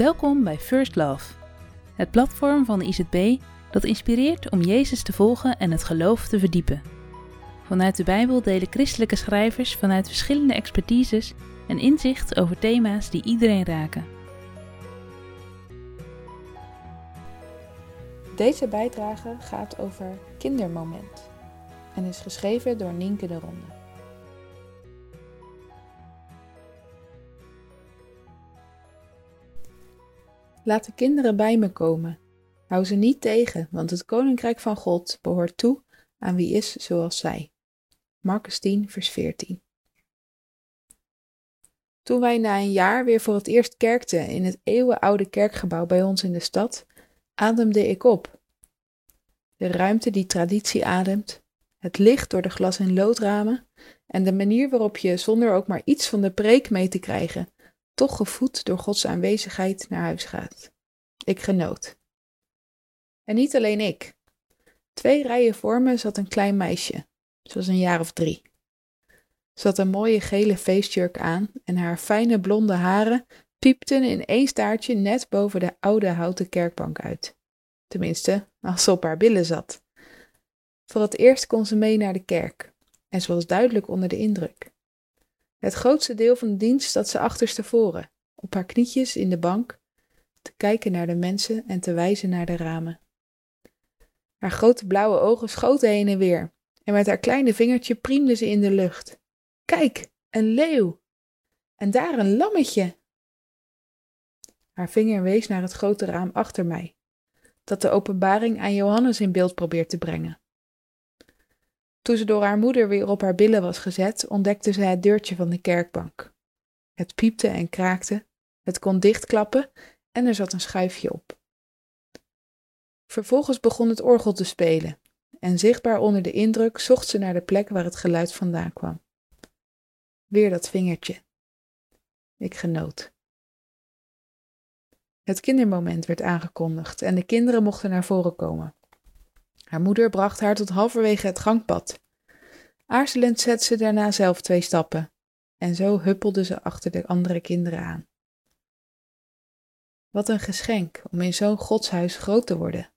Welkom bij First Love, het platform van de IZB dat inspireert om Jezus te volgen en het geloof te verdiepen. Vanuit de Bijbel delen christelijke schrijvers vanuit verschillende expertises een inzicht over thema's die iedereen raken. Deze bijdrage gaat over Kindermoment en is geschreven door Nienke de Ronde. Laat de kinderen bij me komen. Hou ze niet tegen, want het koninkrijk van God behoort toe aan wie is zoals zij. Marcus 10, vers 14. Toen wij na een jaar weer voor het eerst kerkten in het eeuwenoude kerkgebouw bij ons in de stad, ademde ik op. De ruimte die traditie ademt, het licht door de glas- en loodramen en de manier waarop je zonder ook maar iets van de preek mee te krijgen toch gevoed door Gods aanwezigheid naar huis gaat. Ik genoot. En niet alleen ik. Twee rijen voor me zat een klein meisje, ze was een jaar of drie. Ze had een mooie gele feestjurk aan en haar fijne blonde haren piepten in één staartje net boven de oude houten kerkbank uit. Tenminste, als ze op haar billen zat. Voor het eerst kon ze mee naar de kerk en ze was duidelijk onder de indruk. Het grootste deel van de dienst zat ze achterstevoren, op haar knietjes in de bank, te kijken naar de mensen en te wijzen naar de ramen. Haar grote blauwe ogen schoten heen en weer, en met haar kleine vingertje priemde ze in de lucht. Kijk, een leeuw! En daar een lammetje! Haar vinger wees naar het grote raam achter mij, dat de openbaring aan Johannes in beeld probeert te brengen. Toen ze door haar moeder weer op haar billen was gezet, ontdekte ze het deurtje van de kerkbank. Het piepte en kraakte, het kon dichtklappen en er zat een schuifje op. Vervolgens begon het orgel te spelen, en zichtbaar onder de indruk zocht ze naar de plek waar het geluid vandaan kwam. Weer dat vingertje. Ik genoot. Het kindermoment werd aangekondigd en de kinderen mochten naar voren komen. Haar moeder bracht haar tot halverwege het gangpad. Aarzelend zette ze daarna zelf twee stappen, en zo huppelde ze achter de andere kinderen aan. Wat een geschenk om in zo'n godshuis groot te worden.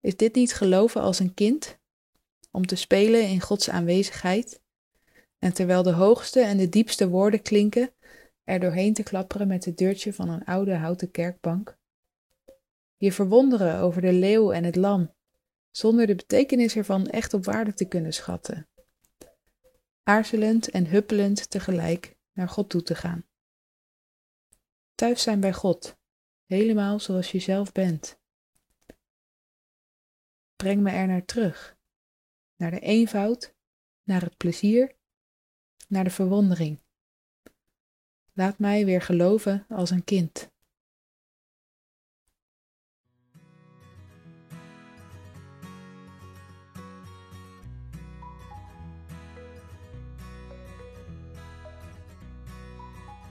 Is dit niet geloven als een kind? Om te spelen in Gods aanwezigheid? En terwijl de hoogste en de diepste woorden klinken, er doorheen te klapperen met het deurtje van een oude houten kerkbank? Je verwonderen over de leeuw en het lam, zonder de betekenis ervan echt op waarde te kunnen schatten. Aarzelend en huppelend tegelijk naar God toe te gaan. Thuis zijn bij God, helemaal zoals je zelf bent. Breng me er naar terug, naar de eenvoud, naar het plezier, naar de verwondering. Laat mij weer geloven als een kind.